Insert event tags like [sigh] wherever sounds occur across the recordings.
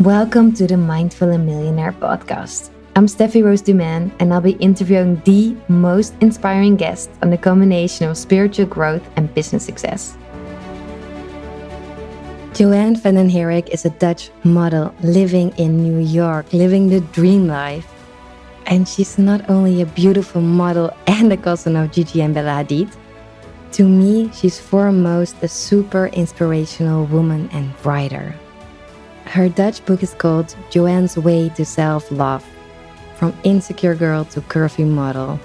Welcome to the Mindful and Millionaire podcast. I'm Steffy Roos Dumaine, and I'll be interviewing the most inspiring guest on the combination of spiritual growth and business success. Joann van den Herik is a Dutch model living in New York, living the dream life. And she's not only a beautiful model and a cousin of Gigi and Bella Hadid. To me, she's foremost a super inspirational woman and writer. Her Dutch book is called Joann's Way to Self Love From Insecure Girl to Curvy Model.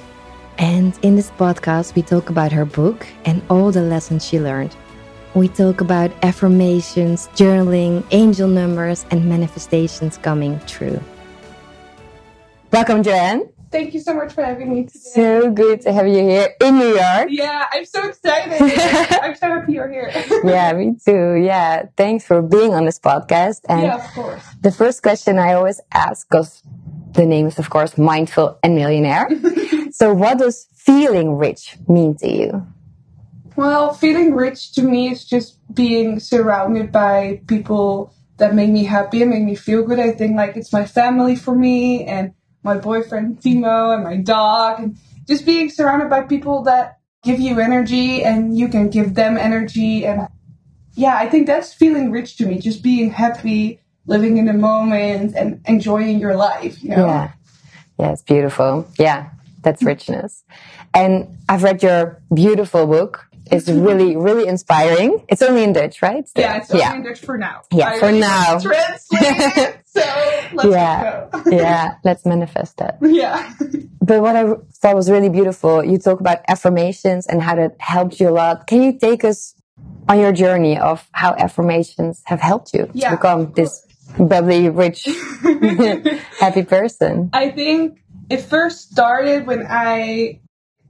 And in this podcast, we talk about her book and all the lessons she learned. We talk about affirmations, journaling, angel numbers, and manifestations coming true. Welcome, Joanne. Thank you so much for having me today. So good to have you here in New York. Yeah, I'm so excited. [laughs] I'm so happy you're here. [laughs] yeah, me too. Yeah, thanks for being on this podcast. And yeah, of course. The first question I always ask, because the name is, of course, Mindful and Millionaire. [laughs] so, what does feeling rich mean to you? Well, feeling rich to me is just being surrounded by people that make me happy and make me feel good. I think like it's my family for me and my boyfriend Timo and my dog and just being surrounded by people that give you energy and you can give them energy and yeah, I think that's feeling rich to me, just being happy, living in the moment and enjoying your life, you know? Yeah. Yeah, it's beautiful. Yeah, that's [laughs] richness. And I've read your beautiful book, it's really, really inspiring. It's only in Dutch, right? Yeah, it's only yeah. in Dutch for now. Yeah, I for now. [laughs] Translate so let's yeah, [laughs] yeah, let's manifest that. [laughs] Yeah. But what I thought was really beautiful, you talk about affirmations and how that helped you a lot. Can you take us on your journey of how affirmations have helped you yeah, to become this bubbly, rich, happy person? I think it first started when I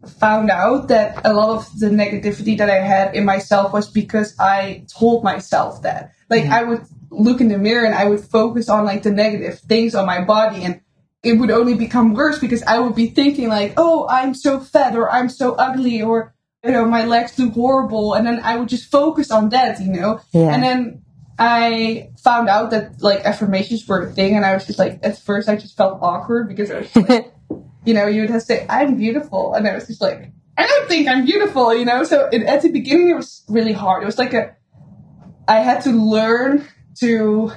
found out that a lot of the negativity that I had in myself was because I told myself that. Like mm-hmm. I would look in the mirror and I would focus on like the negative things on my body and it would only become worse because I would be thinking like, oh, I'm so fat or I'm so ugly or you know, my legs look horrible and then I would just focus on that, you know? Yeah. And then I found out that like affirmations were a thing and I was just like at first I just felt awkward because I was like [laughs] you know, you would have to say, I'm beautiful. And I was just like, I don't think I'm beautiful, you know? So it, at the beginning, it was really hard. It was like a, I had to learn to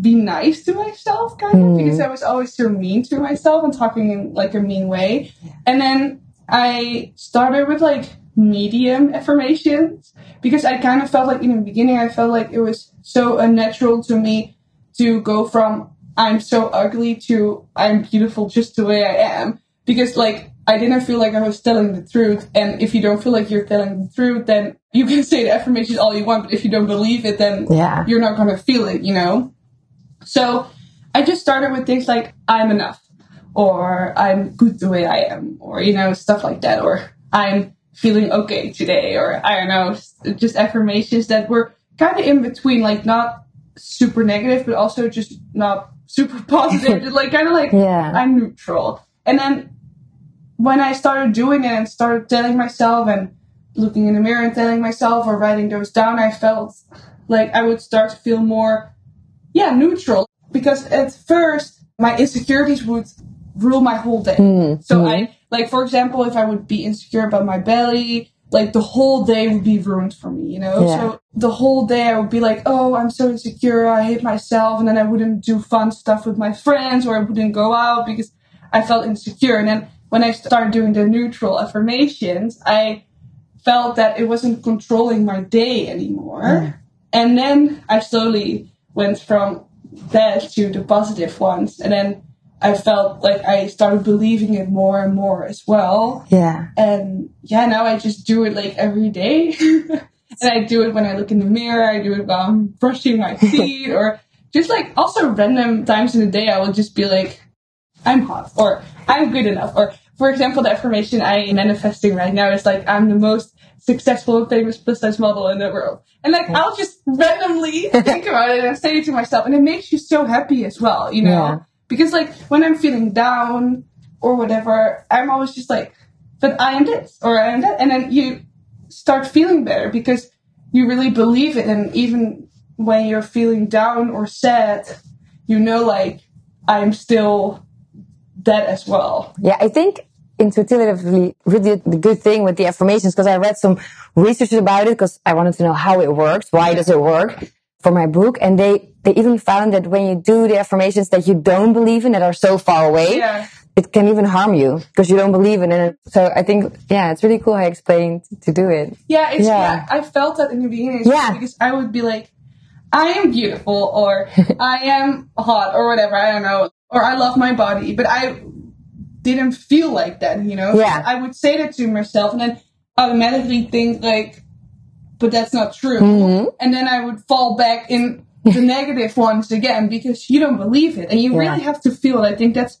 be nice to myself, kind of, mm. because I was always so mean to myself and talking in like a mean way. And then I started with like medium affirmations because I kind of felt like in the beginning, I felt like it was so unnatural to me to go from I'm so ugly to I'm beautiful just the way I am. Because like I didn't feel like I was telling the truth. And if you don't feel like you're telling the truth, then you can [laughs] say the affirmations all you want, but if you don't believe it, then yeah. you're not gonna feel it, you know? So I just started with things like I'm enough or I'm good the way I am or, you know, stuff like that. Or I'm feeling okay today or I don't know, just affirmations that were kind of in between, like not super negative, but also just not super [laughs] positive, like kind of like yeah. I'm neutral. And then when I started doing it and started telling myself and looking in the mirror and telling myself or writing those down, I felt like I would start to feel more, yeah, neutral. Because at first, my insecurities would rule my whole day. Mm. So mm. I, like, for example, if I would be insecure about my belly, like the whole day would be ruined for me, you know? Yeah. So the whole day I would be like, oh, I'm so insecure. I hate myself. And then I wouldn't do fun stuff with my friends or I wouldn't go out because I felt insecure. And then when I started doing the neutral affirmations, I felt that it wasn't controlling my day anymore. Mm. And then I slowly went from that to the positive ones. And then I felt like I started believing it more and more as well. Yeah. And yeah, now I just do it like every day. [laughs] and I do it when I look in the mirror. I do it while I'm brushing my [laughs] teeth or just like also random times in the day. I will just be like, I'm hot or I'm good enough. Or for example, the affirmation I'm manifesting right now is like, I'm the most successful and famous plus size model in the world. And like, I'll just randomly [laughs] think about it and say it to myself. And it makes you so happy as well, you know? Yeah because like when I'm feeling down or whatever, I'm always just like, but I am this or I am that. And then you start feeling better because you really believe it. And even when you're feeling down or sad, you know, like I'm still that as well. Yeah, I think intuitively really the good thing with the affirmations because I read some research about it because I wanted to know how it works, why does it work for my book, and they they even found that when you do the affirmations that you don't believe in that are so far away. Yeah. It can even harm you because you don't believe in it. So I think, yeah, it's really cool how I explained to do it. Yeah, it's, Yeah. yeah. I felt that in the beginning. Yeah. Because I would be like, I am beautiful or [laughs] I am hot or whatever. I don't know. Or I love my body, but I didn't feel like that, you know? Yeah. I would say that to myself and then automatically think like, but that's not true. Mhm. And then I would fall back in the negative ones again because you don't believe it. And you Yeah. really have to feel it. I think that's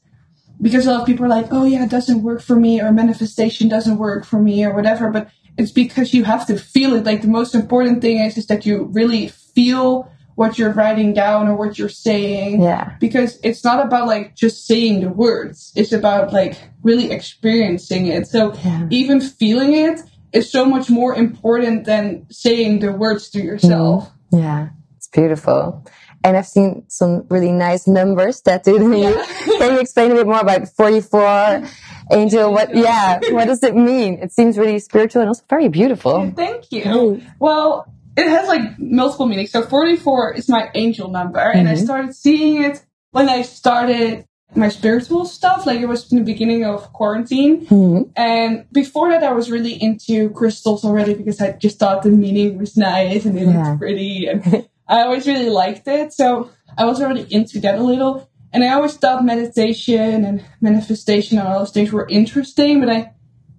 because a lot of people are like, oh yeah, it doesn't work for me or manifestation doesn't work for me or whatever. But it's because you have to feel it. Like the most important thing is, is that you really feel what you're writing down or what you're saying. Yeah. Because it's not about like just saying the words. It's about like really experiencing it. So Yeah. even feeling it is so much more important than saying the words to yourself. Yeah, it's beautiful. And I've seen some really nice numbers tattooed on you. Yeah. [laughs] Can you explain a bit more about 44 [laughs] angel? What, yeah, what does it mean? It seems really spiritual and also very beautiful. Thank you. Well, it has like multiple meanings. So 44 is my angel number, and I Mhm. started seeing it when I started my spiritual stuff. Like it was in the beginning of quarantine. Mhm. And before that, I was really into crystals already because I just thought the meaning was nice and it Yeah. looked pretty. And [laughs] I always really liked it. So I was already into that a little. And I always thought meditation and manifestation and all those things were interesting, but I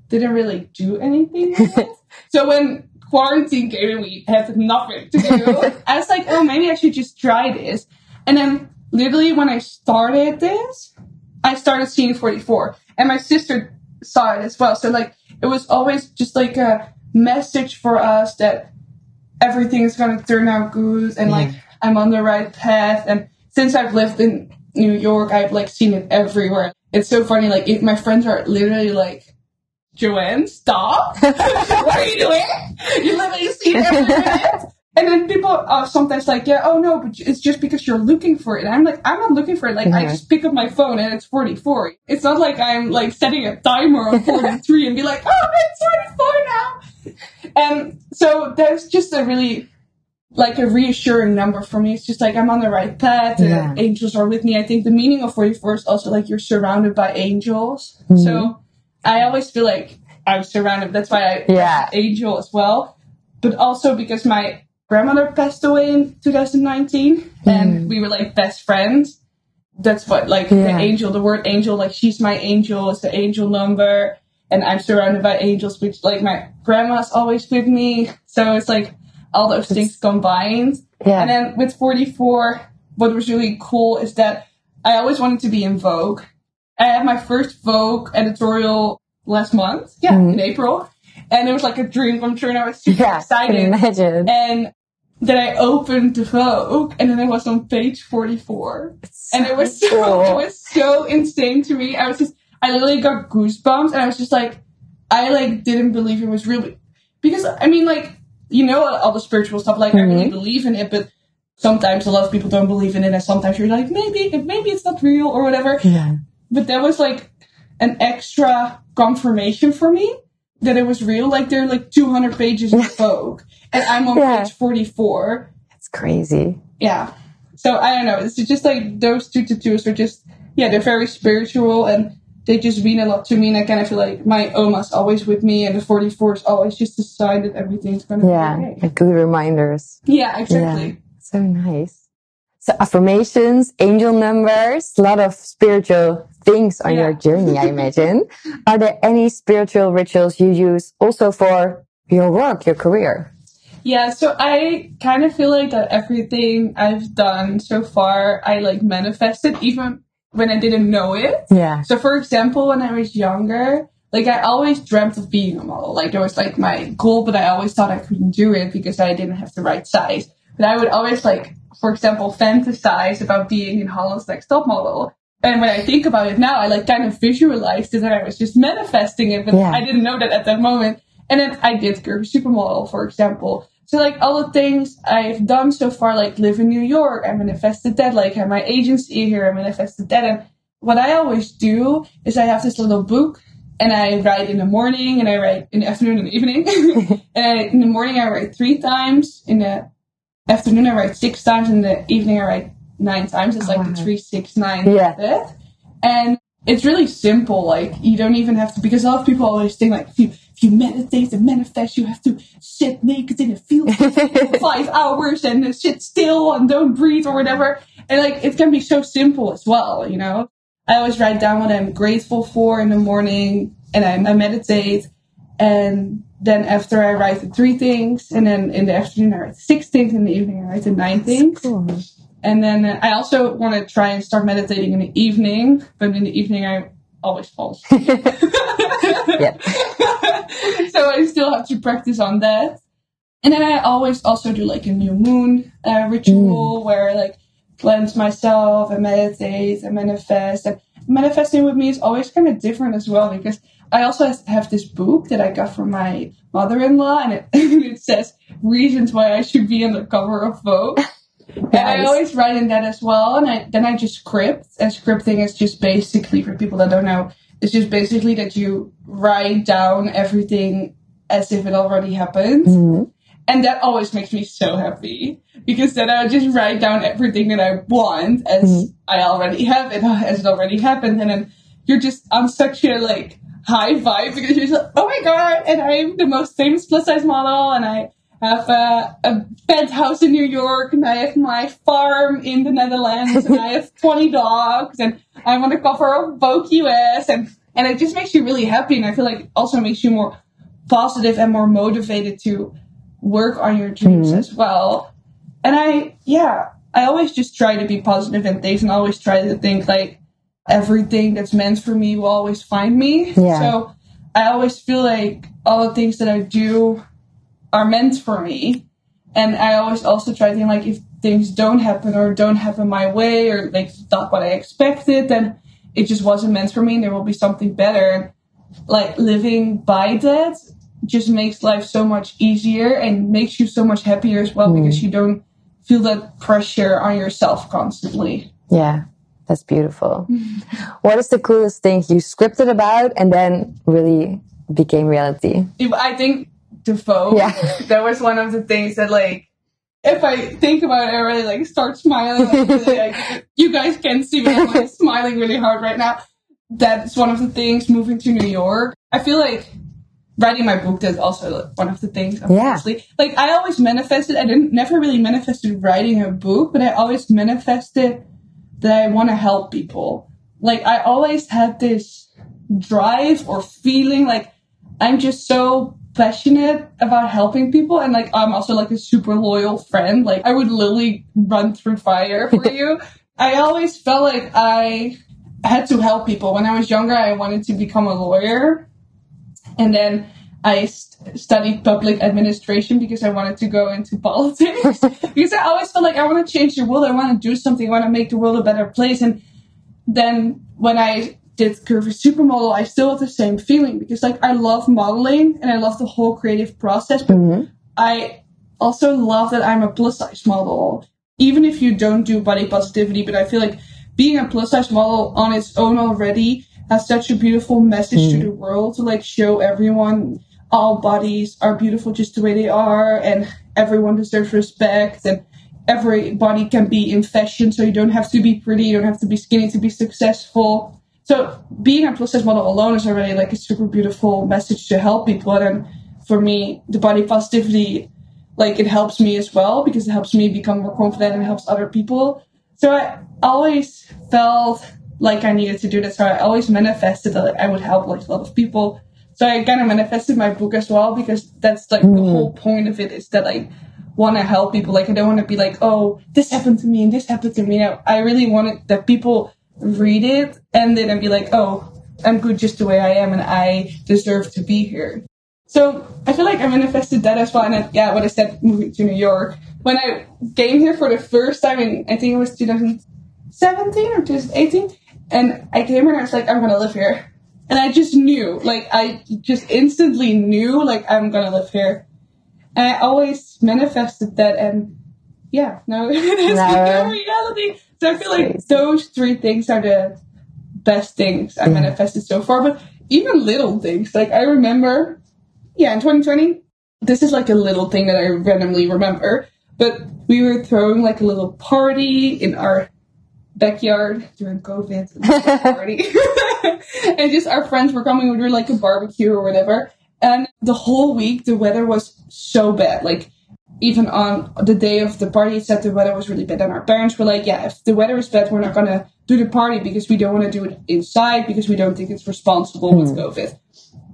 didn't really do anything [laughs] so when quarantine came and we had nothing to do, [laughs] I was like, oh, maybe I should just try this. And then literally when I started this, I started seeing 44 and my sister saw it as well. So like it was always just like a message for us that everything is going to turn out good and like I'm on the right path. And since I've lived in New York, I've like seen it everywhere. It's so funny. Like it, my friends are literally like, Joann, stop. [laughs] what are you doing? You literally see it every minute. [laughs] And then people are sometimes like, yeah, oh no, but it's just because you're looking for it. And I'm like, I'm not looking for it. Like, I just pick up my phone and it's 44. It's not like I'm like setting a timer on 43 and be like, oh, it's 44 now. And so there's just a really, like a reassuring number for me. It's just like I'm on the right path and Yeah. angels are with me. I think the meaning of 44 is also like you're surrounded by angels. Mhm. So I always feel like I'm surrounded. That's why I Yeah. angel as well. But also because my grandmother passed away in 2019 and we were like best friends. That's what like the angel, the word angel, like she's my angel, it's the angel number. And I'm surrounded by angels, which like my grandma's always with me. So it's like all those things combined. Yeah. And then with 44, what was really cool is that I always wanted to be in Vogue. I had my first Vogue editorial last month, yeah, Mhm. in April. And it was like a dream come true and I was super yeah, excited. imagine. And then I opened the Vogue and then I was on page 44. And it was so, cool. [laughs] it was so insane to me. I was just, I literally got goosebumps and I was just like, I like didn't believe it was real. Because, I mean, like, you know, all the spiritual stuff, like, I really Mhm. believe in it, but sometimes a lot of people don't believe in it and sometimes you're like, maybe, maybe it's not real or whatever. yeah. But that was like an extra confirmation for me that it was real. Like there are like 200 pages of [laughs] Vogue, and I'm on Yeah. page 44. That's crazy. Yeah. So I don't know. It's just like those two tattoos are just yeah, they're very spiritual and they just mean a lot to me. And I kind of feel like my Oma's always with me, and the 44 is always just a sign that everything's gonna Yeah. be okay. Like good reminders. Yeah, exactly. Yeah. So nice. So affirmations, angel numbers, a lot of spiritual things on your journey, I [laughs] imagine. Are there any spiritual rituals you use also for your work, your career? Yeah, so I kind of feel like that everything I've done so far, I like manifested even when I didn't know it. Yeah. So for example, when I was younger, like I always dreamt of being a model. Like that was like my goal, but I always thought I couldn't do it because I didn't have the right size. But I would always like, for example, fantasize about being in Holland's Next Top Model. And when I think about it now, I like kind of visualized it and I was just manifesting it, but Yeah. I didn't know that at that moment. And then I did Curvy Supermodel, for example. So like all the things I've done so far, like live in New York, I manifested that. Like have my agency here, I manifested that. And what I always do is I have this little book and I write in the morning and I write in the afternoon and the evening. [laughs] [laughs] and I, in the morning I write three times. In the afternoon I write six times. In the evening I write nine times. It's like Wow. the uh-huh. three, six, nine Yeah. method. And it's really simple. Like you don't even have to because a lot of people always think like if you if you meditate and manifest, you have to sit naked in a field for [laughs] five hours and sit still and don't breathe or whatever. And like it can be so simple as well, you know. I always write down what I'm grateful for in the morning and I, I meditate. And then after I write the three things, and then in the afternoon I write six things, in the evening I write the nine things. Cool. And then uh, I also want to try and start meditating in the evening, but in the evening I always fall asleep. [laughs] [laughs] so I still have to practice on that. And then I always also do like a new moon uh, ritual where I like cleanse myself and meditate and manifest. And manifesting with me is always kind of different as well because I also have this book that I got from my mother-in-law and it, [laughs] it says reasons why I should be on the cover of Vogue. And I always write in that as well. And I, then I just script. And scripting is just basically, for people that don't know, it's just basically that you write down everything as if it already happened. Mhm. And that always makes me so happy because then I just write down everything that I want as Mhm. I already have it, as it already happened. And then you're just on such a like high vibe because you're just like, oh my God. And I'm the most famous plus size model and I have a, a penthouse in New York and I have my farm in the Netherlands and I have [laughs] 20 dogs and I'm on the cover of Vogue US and, and it just makes you really happy. And I feel like it also makes you more positive and more motivated to work on your dreams Mhm. as well. And I, yeah, I always just try to be positive positive in things and always try to think like everything that's meant for me will always find me. Yeah. So I always feel like all the things that I do are meant for me. And I always also try to think like if things don't happen or don't happen my way or like not what I expected, then it just wasn't meant for me and there will be something better. Like living by that just makes life so much easier and makes you so much happier as well Mm. because you don't feel that pressure on yourself constantly. Yeah, that's beautiful. [laughs] what is the coolest thing you scripted about and then really became reality? I think the Vogue, Yeah. [laughs] that was one of the things that like if I think about it, I really like start smiling. Like, really, [laughs] like, you guys can see me I'm like, smiling really hard right now. That's one of the things. Moving to New York, I feel like writing my book is also one of the things. Obviously, like I always manifested. I didn't never really manifested writing a book, but I always manifested that I want to help people. Like I always had this drive or feeling like I'm just so passionate about helping people and like I'm also like a super loyal friend. Like I would literally run through fire for [laughs] you. I always felt like I had to help people. When I was younger, I wanted to become a lawyer. And then I st- studied public administration because I wanted to go into [laughs] politics. because I always felt like I want to change the world. I want to do something. I want to make the world a better place. And then when I did Curvy Supermodel, I still have the same feeling because like I love modeling and I love the whole creative process, but Mhm. I also love that I'm a plus size model. Even if you don't do body positivity, but I feel like being a plus size model on its own already has such a beautiful message to hmm. the world to like show everyone all bodies are beautiful just the way they are and everyone deserves respect and everybody can be in fashion so you don't have to be pretty, you don't have to be skinny to be successful. So being a plus size model alone is already like a super beautiful message to help people. And for me, the body positivity, like it helps me as well because it helps me become more confident and helps other people. So I always felt like I needed to do that. So I always manifested that I would help like a lot of people. So I kind of manifested my book as well because that's like the Mm. whole point of it is that I want to help people. Like I don't want to be like, oh, this happened to me and this happened to me. I, I really wanted that people read it and then be like, oh, I'm good just the way I am and I deserve to be here. So I feel like I manifested that as well. And then, yeah, what I said, moving to New York. When I came here for the first time in, I think it was 2017 or 2018, and I came here and I was like, I'm gonna live here. And I just knew, like, I just instantly knew, like, I'm gonna live here. And I always manifested that and yeah, no, [laughs] that's No. the reality. So I feel like Crazy. those three things are the best things I manifested so far. But even little things, like I remember, yeah, in 2020, this is like a little thing that I randomly remember, but we were throwing like a little party in our backyard during COVID party. [laughs] and just our friends were coming, we were like a barbecue or whatever. And the whole week the weather was so bad. Like even on the day of the party it said the weather was really bad and our parents were like, Yeah, if the weather is bad, we're not gonna do the party because we don't wanna do it inside because we don't think it's responsible with hmm. COVID.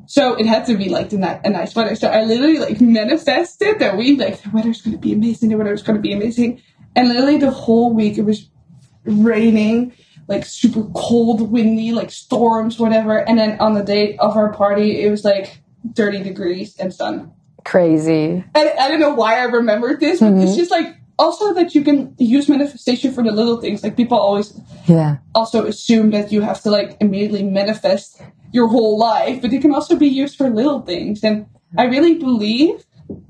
So it had to be like the ni- a nice weather. So I literally like manifested that we like the weather's gonna be amazing, the weather's gonna be amazing. And literally the whole week it was raining, like super cold, windy, like storms, whatever. And then on the day of our party, it was like 30 degrees and sun. Crazy. And I don't know why I remembered this, but it's mm-hmm. just like also that you can use manifestation for the little things. Like people always Yeah. also assume that you have to like immediately manifest your whole life, but it can also be used for little things. And I really believe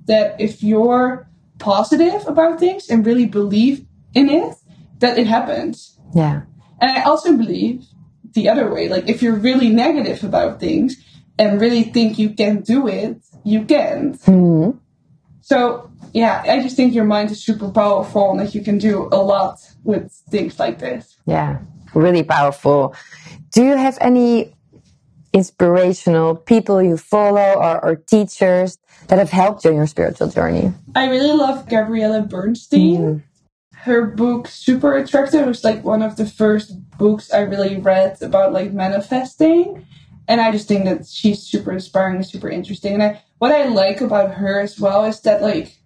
that if you're positive about things and really believe in it, that it happens. Yeah. And I also believe the other way. Like if you're really negative about things and really think you can do it, you can't. Mhm. So yeah, I just think your mind is super powerful and that you can do a lot with things like this. Yeah. Really powerful. Do you have any inspirational people you follow or, or teachers that have helped you in your spiritual journey? I really love Gabrielle Bernstein. Her book Super Attractor it was like one of the first books I really read about like manifesting. And I just think that she's super inspiring and super interesting. And I, what I like about her as well is that like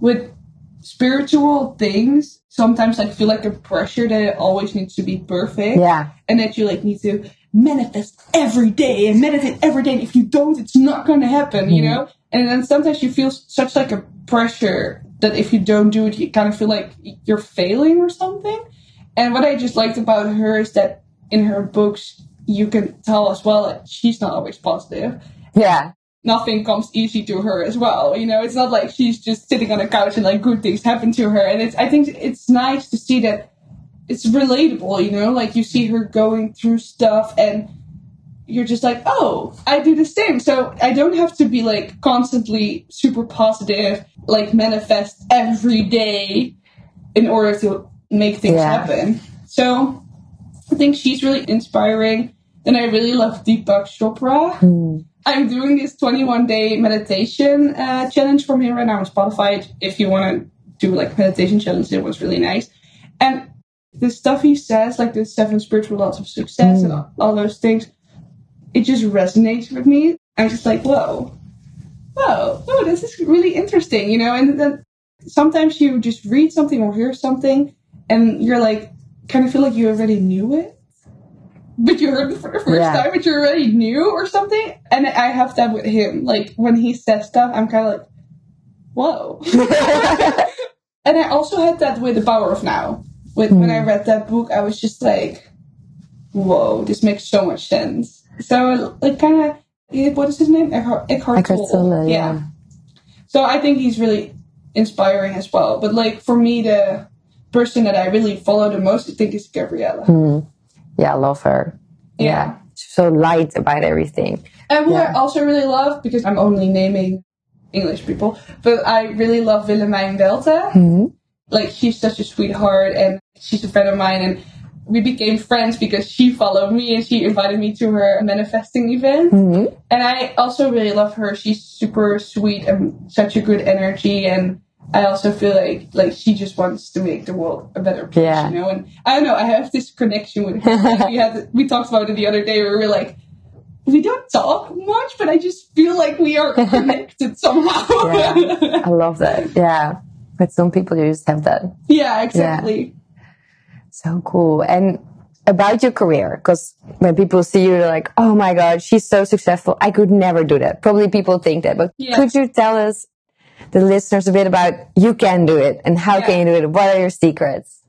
with spiritual things, sometimes I feel like a pressure that it always needs to be perfect Yeah. and that you like need to manifest every day and meditate every day. And if you don't, it's not going to happen, you mm-hmm. know? And then sometimes you feel such like a pressure that if you don't do it, you kind of feel like you're failing or something. And what I just liked about her is that in her books, you can tell as well that she's not always positive. Yeah. Nothing comes easy to her as well. You know, it's not like she's just sitting on a couch and like good things happen to her. And it's, I think it's nice to see that it's relatable, you know, like you see her going through stuff and you're just like, oh, I do the same. So I don't have to be like constantly super positive, like manifest every day in order to make things Yeah. happen. So I think she's really inspiring. Then I really love Deepak Chopra. Mm. I'm doing this 21 day meditation uh, challenge from him right now on Spotify. If you want to do like meditation challenge, it was really nice. And the stuff he says, like the seven spiritual laws of success and all, all those things, it just resonates with me. I'm just like, whoa, whoa, oh, this is really interesting, you know. And then sometimes you just read something or hear something, and you're like, kind of feel like you already knew it but you heard it for the first Yeah. time, but you already knew or something. And I have that with him. Like when he says stuff, I'm kind of like, whoa. [laughs] and I also had that with The Power of Now. With when I hmm. read that book, I was just like, whoa, this makes so much sense. So like kind of, what is his name? Eckhart, Eckhart, Eckhart Tolle. Tolle, yeah. So I think he's really inspiring as well. But like for me, the person that I really follow the most, I think, is Gabrielle. Mm. Yeah, I love her. Yeah. She's so light about everything. And who I also really love, because I'm only naming English people, but I really love Willemijn Welte. Mhm. Like, she's such a sweetheart, and she's a friend of mine, and we became friends because she followed me and she invited me to her manifesting event. Mhm. And I also really love her. She's super sweet and such a good energy, and I also feel like like she just wants to make the world a better place, Yeah. you know. And I don't know, I have this connection with her. Like, [laughs] we had we talked about it the other day. Where we were like, we don't talk much, but I just feel like we are [laughs] connected somehow. Yeah. I love that. Yeah. But some people just have that. yeah, exactly. So cool. And about your career, because when people see you, they're like, oh my God, she's so successful. I could never do that. Probably people think that. But Yeah. could you tell us, the listeners, a bit about you can do it and how Yeah. can you do it? What are your secrets?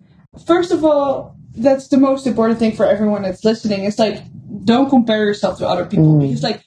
First of all, that's the most important thing for everyone that's listening. It's like don't compare yourself to other people mm. because like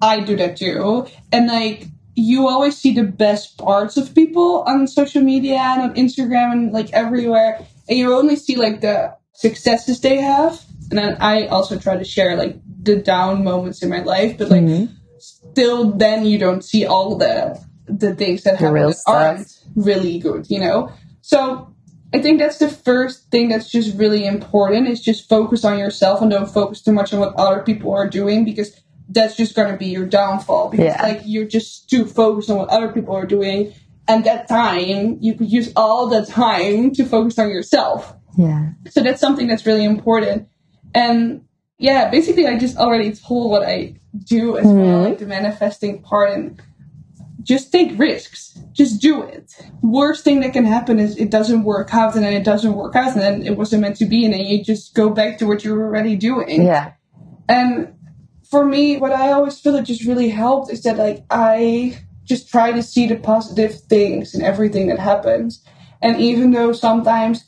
I do that too. And like you always see the best parts of people on social media and on Instagram and like everywhere. And you only see like the successes they have. And then I also try to share like the down moments in my life, but like Mm-hmm. still then you don't see all the the things that happen that aren't really good, you know? So I think that's the first thing that's just really important is just focus on yourself and don't focus too much on what other people are doing because that's just gonna be your downfall. Because Yeah. like you're just too focused on what other people are doing and that time you could use all the time to focus on yourself. Yeah. So that's something that's really important. And yeah, basically, I just already told what I do as well, mm-hmm. like the manifesting part, and just take risks. Just do it. Worst thing that can happen is it doesn't work out, and then it doesn't work out, and then it wasn't meant to be, and then you just go back to what you were already doing. Yeah. And for me, what I always feel it just really helped is that like I just try to see the positive things in everything that happens. And even though sometimes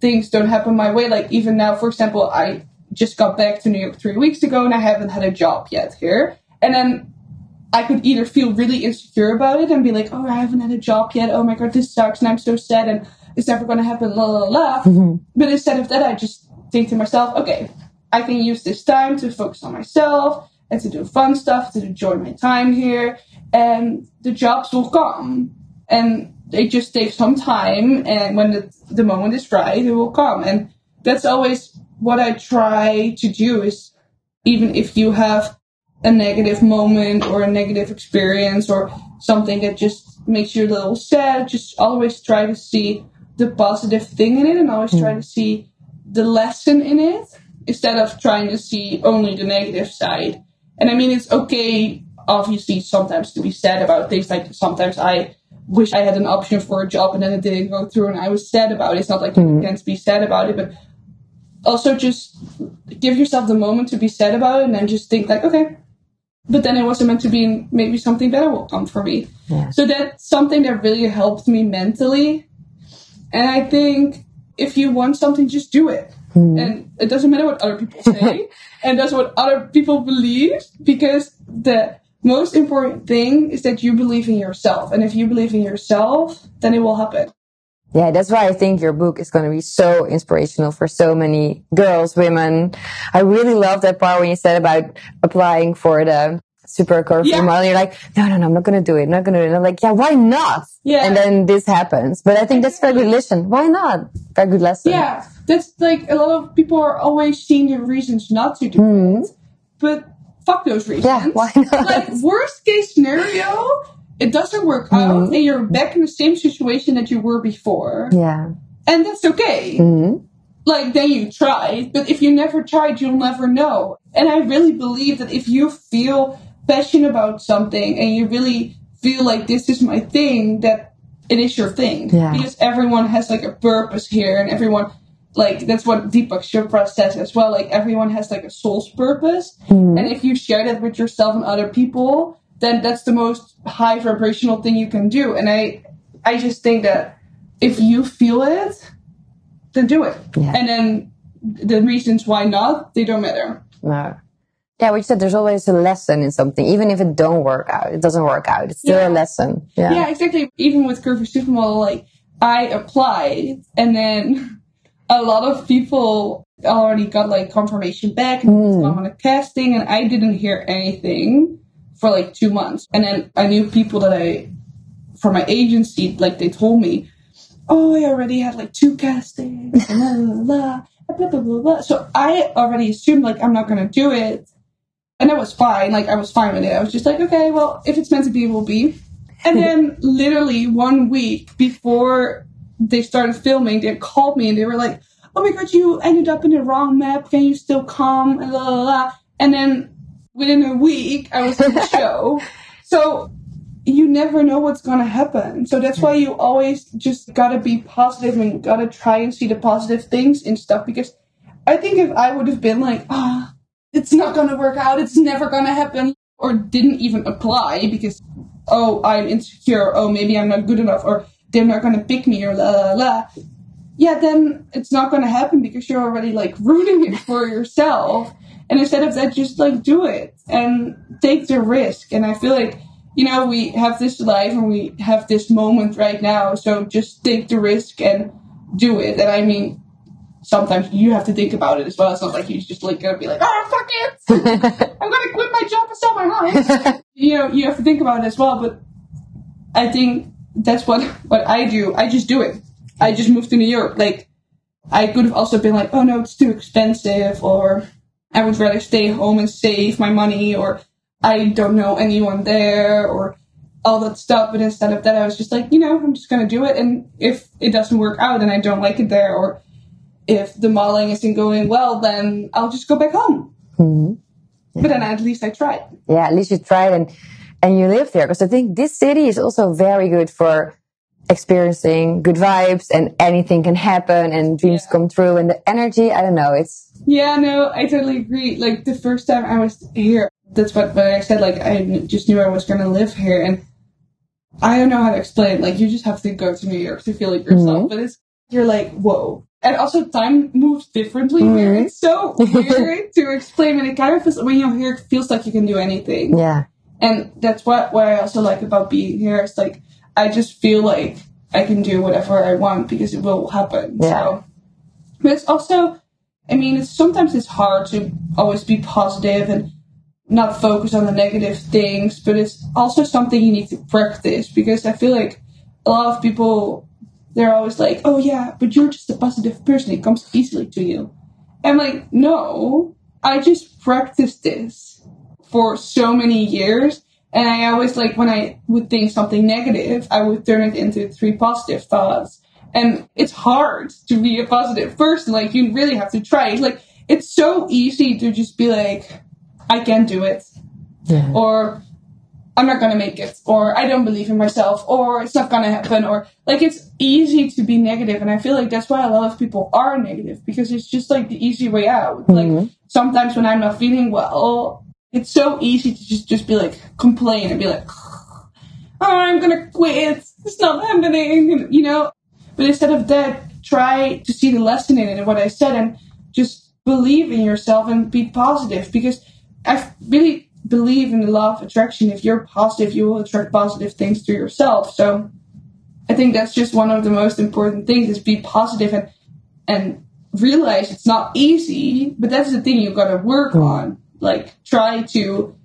things don't happen my way, like even now, for example, I just got back to New York three weeks ago and I haven't had a job yet here. And then I could either feel really insecure about it and be like, oh, I haven't had a job yet. Oh my God, this sucks. And I'm so sad and it's never going to happen. La la la. Mm-hmm. But instead of that, I just think to myself, okay, I can use this time to focus on myself and to do fun stuff, to enjoy my time here. And the jobs will come. And they just take some time. And when the, the moment is right, it will come. And that's always what I try to do is even if you have a negative moment or a negative experience or something that just makes you a little sad, just always try to see the positive thing in it and always try mm. to see the lesson in it instead of trying to see only the negative side. And I mean, it's okay, obviously, sometimes to be sad about things. Like sometimes I wish I had an option for a job and then it didn't go through and I was sad about it. It's not like mm-hmm. you can't be sad about it, but also just give yourself the moment to be sad about it and then just think like, okay, but then it wasn't meant to be and maybe something better will come for me. Yeah. So that's something that really helped me mentally. And I think if you want something, just do it. Hmm. And it doesn't matter what other people say, [laughs] and that's what other people believe, because the most important thing is that you believe in yourself. And if you believe in yourself, then it will happen. Yeah, that's why I think your book is going to be so inspirational for so many girls, women. I really love that part when you said about applying for the super curvy Yeah. model. You're like, no, no, no, I'm not going to do it. I'm not going to do it. And I'm like, yeah, why not? Yeah. And then this happens. But I think that's very good lesson. Why not? Very good lesson. Yeah, that's like a lot of people are always seeing the reasons not to do it, but fuck those reasons. Yeah, why not? [laughs] Like worst case scenario, it doesn't work out, and you're back in the same situation that you were before, Yeah. and that's okay. Mhm. Like then you tried, but if you never tried, you'll never know. And I really believe that if you feel passionate about something and you really feel like this is my thing, that it is your thing. Yeah. Because everyone has like a purpose here, and everyone like that's what Deepak Chopra says as well. Like everyone has like a soul's purpose, mm-hmm. and if you share that with yourself and other people, then that's the most high vibrational thing you can do. And I, I just think that if you feel it, then do it. Yeah. And then the reasons why not, they don't matter. No. Yeah, what you said, there's always a lesson in something. Even if it don't work out, it doesn't work out. It's still Yeah. a lesson. Yeah. Yeah, exactly. Even with Curvy Supermodel, like I applied, and then a lot of people already got like confirmation back and Mm. on a casting, and I didn't hear anything for like two months. And then I knew people that I, from my agency, like they told me, "Oh, I already had like two castings." blah, blah, blah, blah, blah. So I already assumed like I'm not gonna do it. And that was fine. Like I was fine with it. I was just like, okay, well, if it's meant to be, it will be. And then literally one week before they started filming, they called me and they were like, "Oh my god, you ended up in the wrong map. Can you still come?" And la la la. And then within a week, I was in the [laughs] show. So you never know what's gonna happen. So that's why you always just gotta be positive and gotta try and see the positive things in stuff. Because I think if I would have been like, ah, it's not gonna work out, it's never gonna happen, or didn't even apply because, oh, I'm insecure, oh, maybe I'm not good enough, or they're not gonna pick me, or la la la. Yeah, then it's not gonna happen because you're already like ruining it for yourself. And instead of that, just like do it and take the risk. And I feel like you know, we have this life and we have this moment right now. So just take the risk and do it. And I mean, sometimes you have to think about it as well. It's not like you just like gonna be like, oh fuck it, [laughs] I'm gonna quit my job and sell my house. you know, you have to think about it as well. But I think that's what what I do. I just do it. I just moved to New York. Like I could have also been like, oh no, it's too expensive, or I would rather stay home and save my money, or I don't know anyone there, or all that stuff. But instead of that, I was just like, you know, I'm just gonna do it. And if it doesn't work out and I don't like it there, or if the modeling isn't going well, then I'll just go back home. Mm-hmm. But then at least I tried. Yeah, at least you tried and and you live there because I think this city is also very good for experiencing good vibes and anything can happen and dreams yeah. come true and the energy. I don't know. It's yeah, no, I totally agree. Like the first time I was here, that's what, what I said. Like I just knew I was going to live here and. I don't know how to explain. Like you just have to go to New York to feel it yourself. Mm-hmm. But it's you're like, whoa, and also time moves differently mm-hmm. here. It's so weird [laughs] to explain, and it kind of feels when you're here, it feels like you can do anything. Yeah, and that's what what I also like about being here. It's like I just feel like I can do whatever I want because it will happen. Yeah. So, but it's also, I mean, it's sometimes it's hard to always be positive and not focus on the negative things, but it's also something you need to practice because I feel like a lot of people they're always like, oh yeah, but you're just a positive person. It comes easily to you. I'm like, no, I just practice this for so many years. And I always like when I would think something negative, I would turn it into three positive thoughts. And it's hard to be a positive person. Like you really have to try. It's like, it's so easy to just be like, I can't do it. Yeah. Or I'm not gonna make it, or I don't believe in myself, or it's not gonna happen, or like it's easy to be negative, and I feel like that's why a lot of people are negative because it's just like the easy way out. Mm-hmm. Like sometimes when I'm not feeling well, it's so easy to just just be like complain and be like, oh, I'm gonna quit, it's not happening, you know. But instead of that, try to see the lesson in it and what I said, and just believe in yourself and be positive because I really believe in the law of attraction. If you're positive, you will attract positive things to yourself. So I think that's just one of the most important things is be positive and and realize it's not easy, but that's the thing you've gotta work hmm. on. Like try to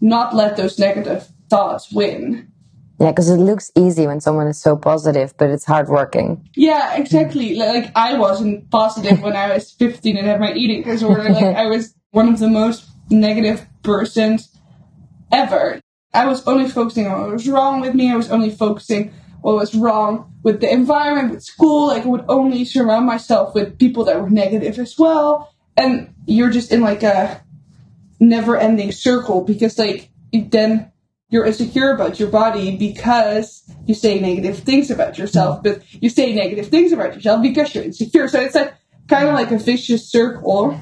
not let those negative thoughts win. Yeah, because it looks easy when someone is so positive, but it's hard working. Yeah, exactly. Like I wasn't positive when I was 15 and had my eating disorder. Like [laughs] I was one of the most negative persons ever. I was only focusing on what was wrong with me. I was only focusing what was wrong with the environment, with school. Like I would only surround myself with people that were negative as well. And you're just in like a never ending circle because like then you're insecure about your body because you say negative things about yourself, but you say negative things about yourself because you're insecure. So it's like kind of like a vicious circle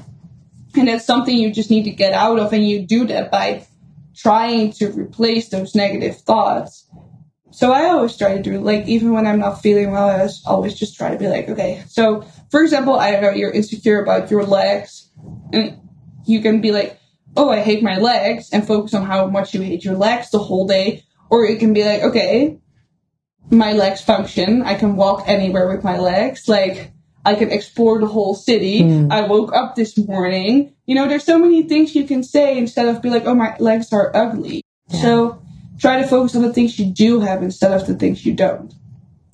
and it's something you just need to get out of. And you do that by trying to replace those negative thoughts. So I always try to do, like, even when I'm not feeling well, I always just try to be like, okay. So, for example, I don't know, you're insecure about your legs. And you can be like, oh, I hate my legs, and focus on how much you hate your legs the whole day. Or it can be like, okay, my legs function. I can walk anywhere with my legs. Like, I can explore the whole city. Mm. I woke up this morning. You know, there's so many things you can say instead of be like, oh, my legs are ugly. Yeah. So try to focus on the things you do have instead of the things you don't.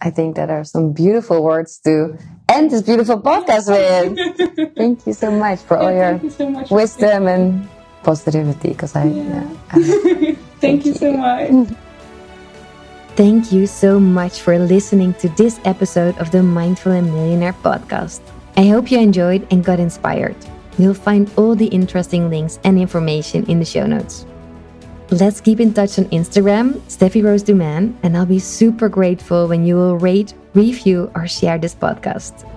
I think that are some beautiful words to end this beautiful podcast [laughs] with. thank you so much for yeah, all your you so wisdom and positivity because I, yeah. I thank, [laughs] thank, you so much. Thank you so much for listening to this episode of the Mindful and Millionaire podcast. I hope you enjoyed and got inspired. You'll find all the interesting links and information in the show notes. Let's keep in touch on Instagram, Steffy Roos Dumaine, and I'll be super grateful when you will rate, review, or share this podcast.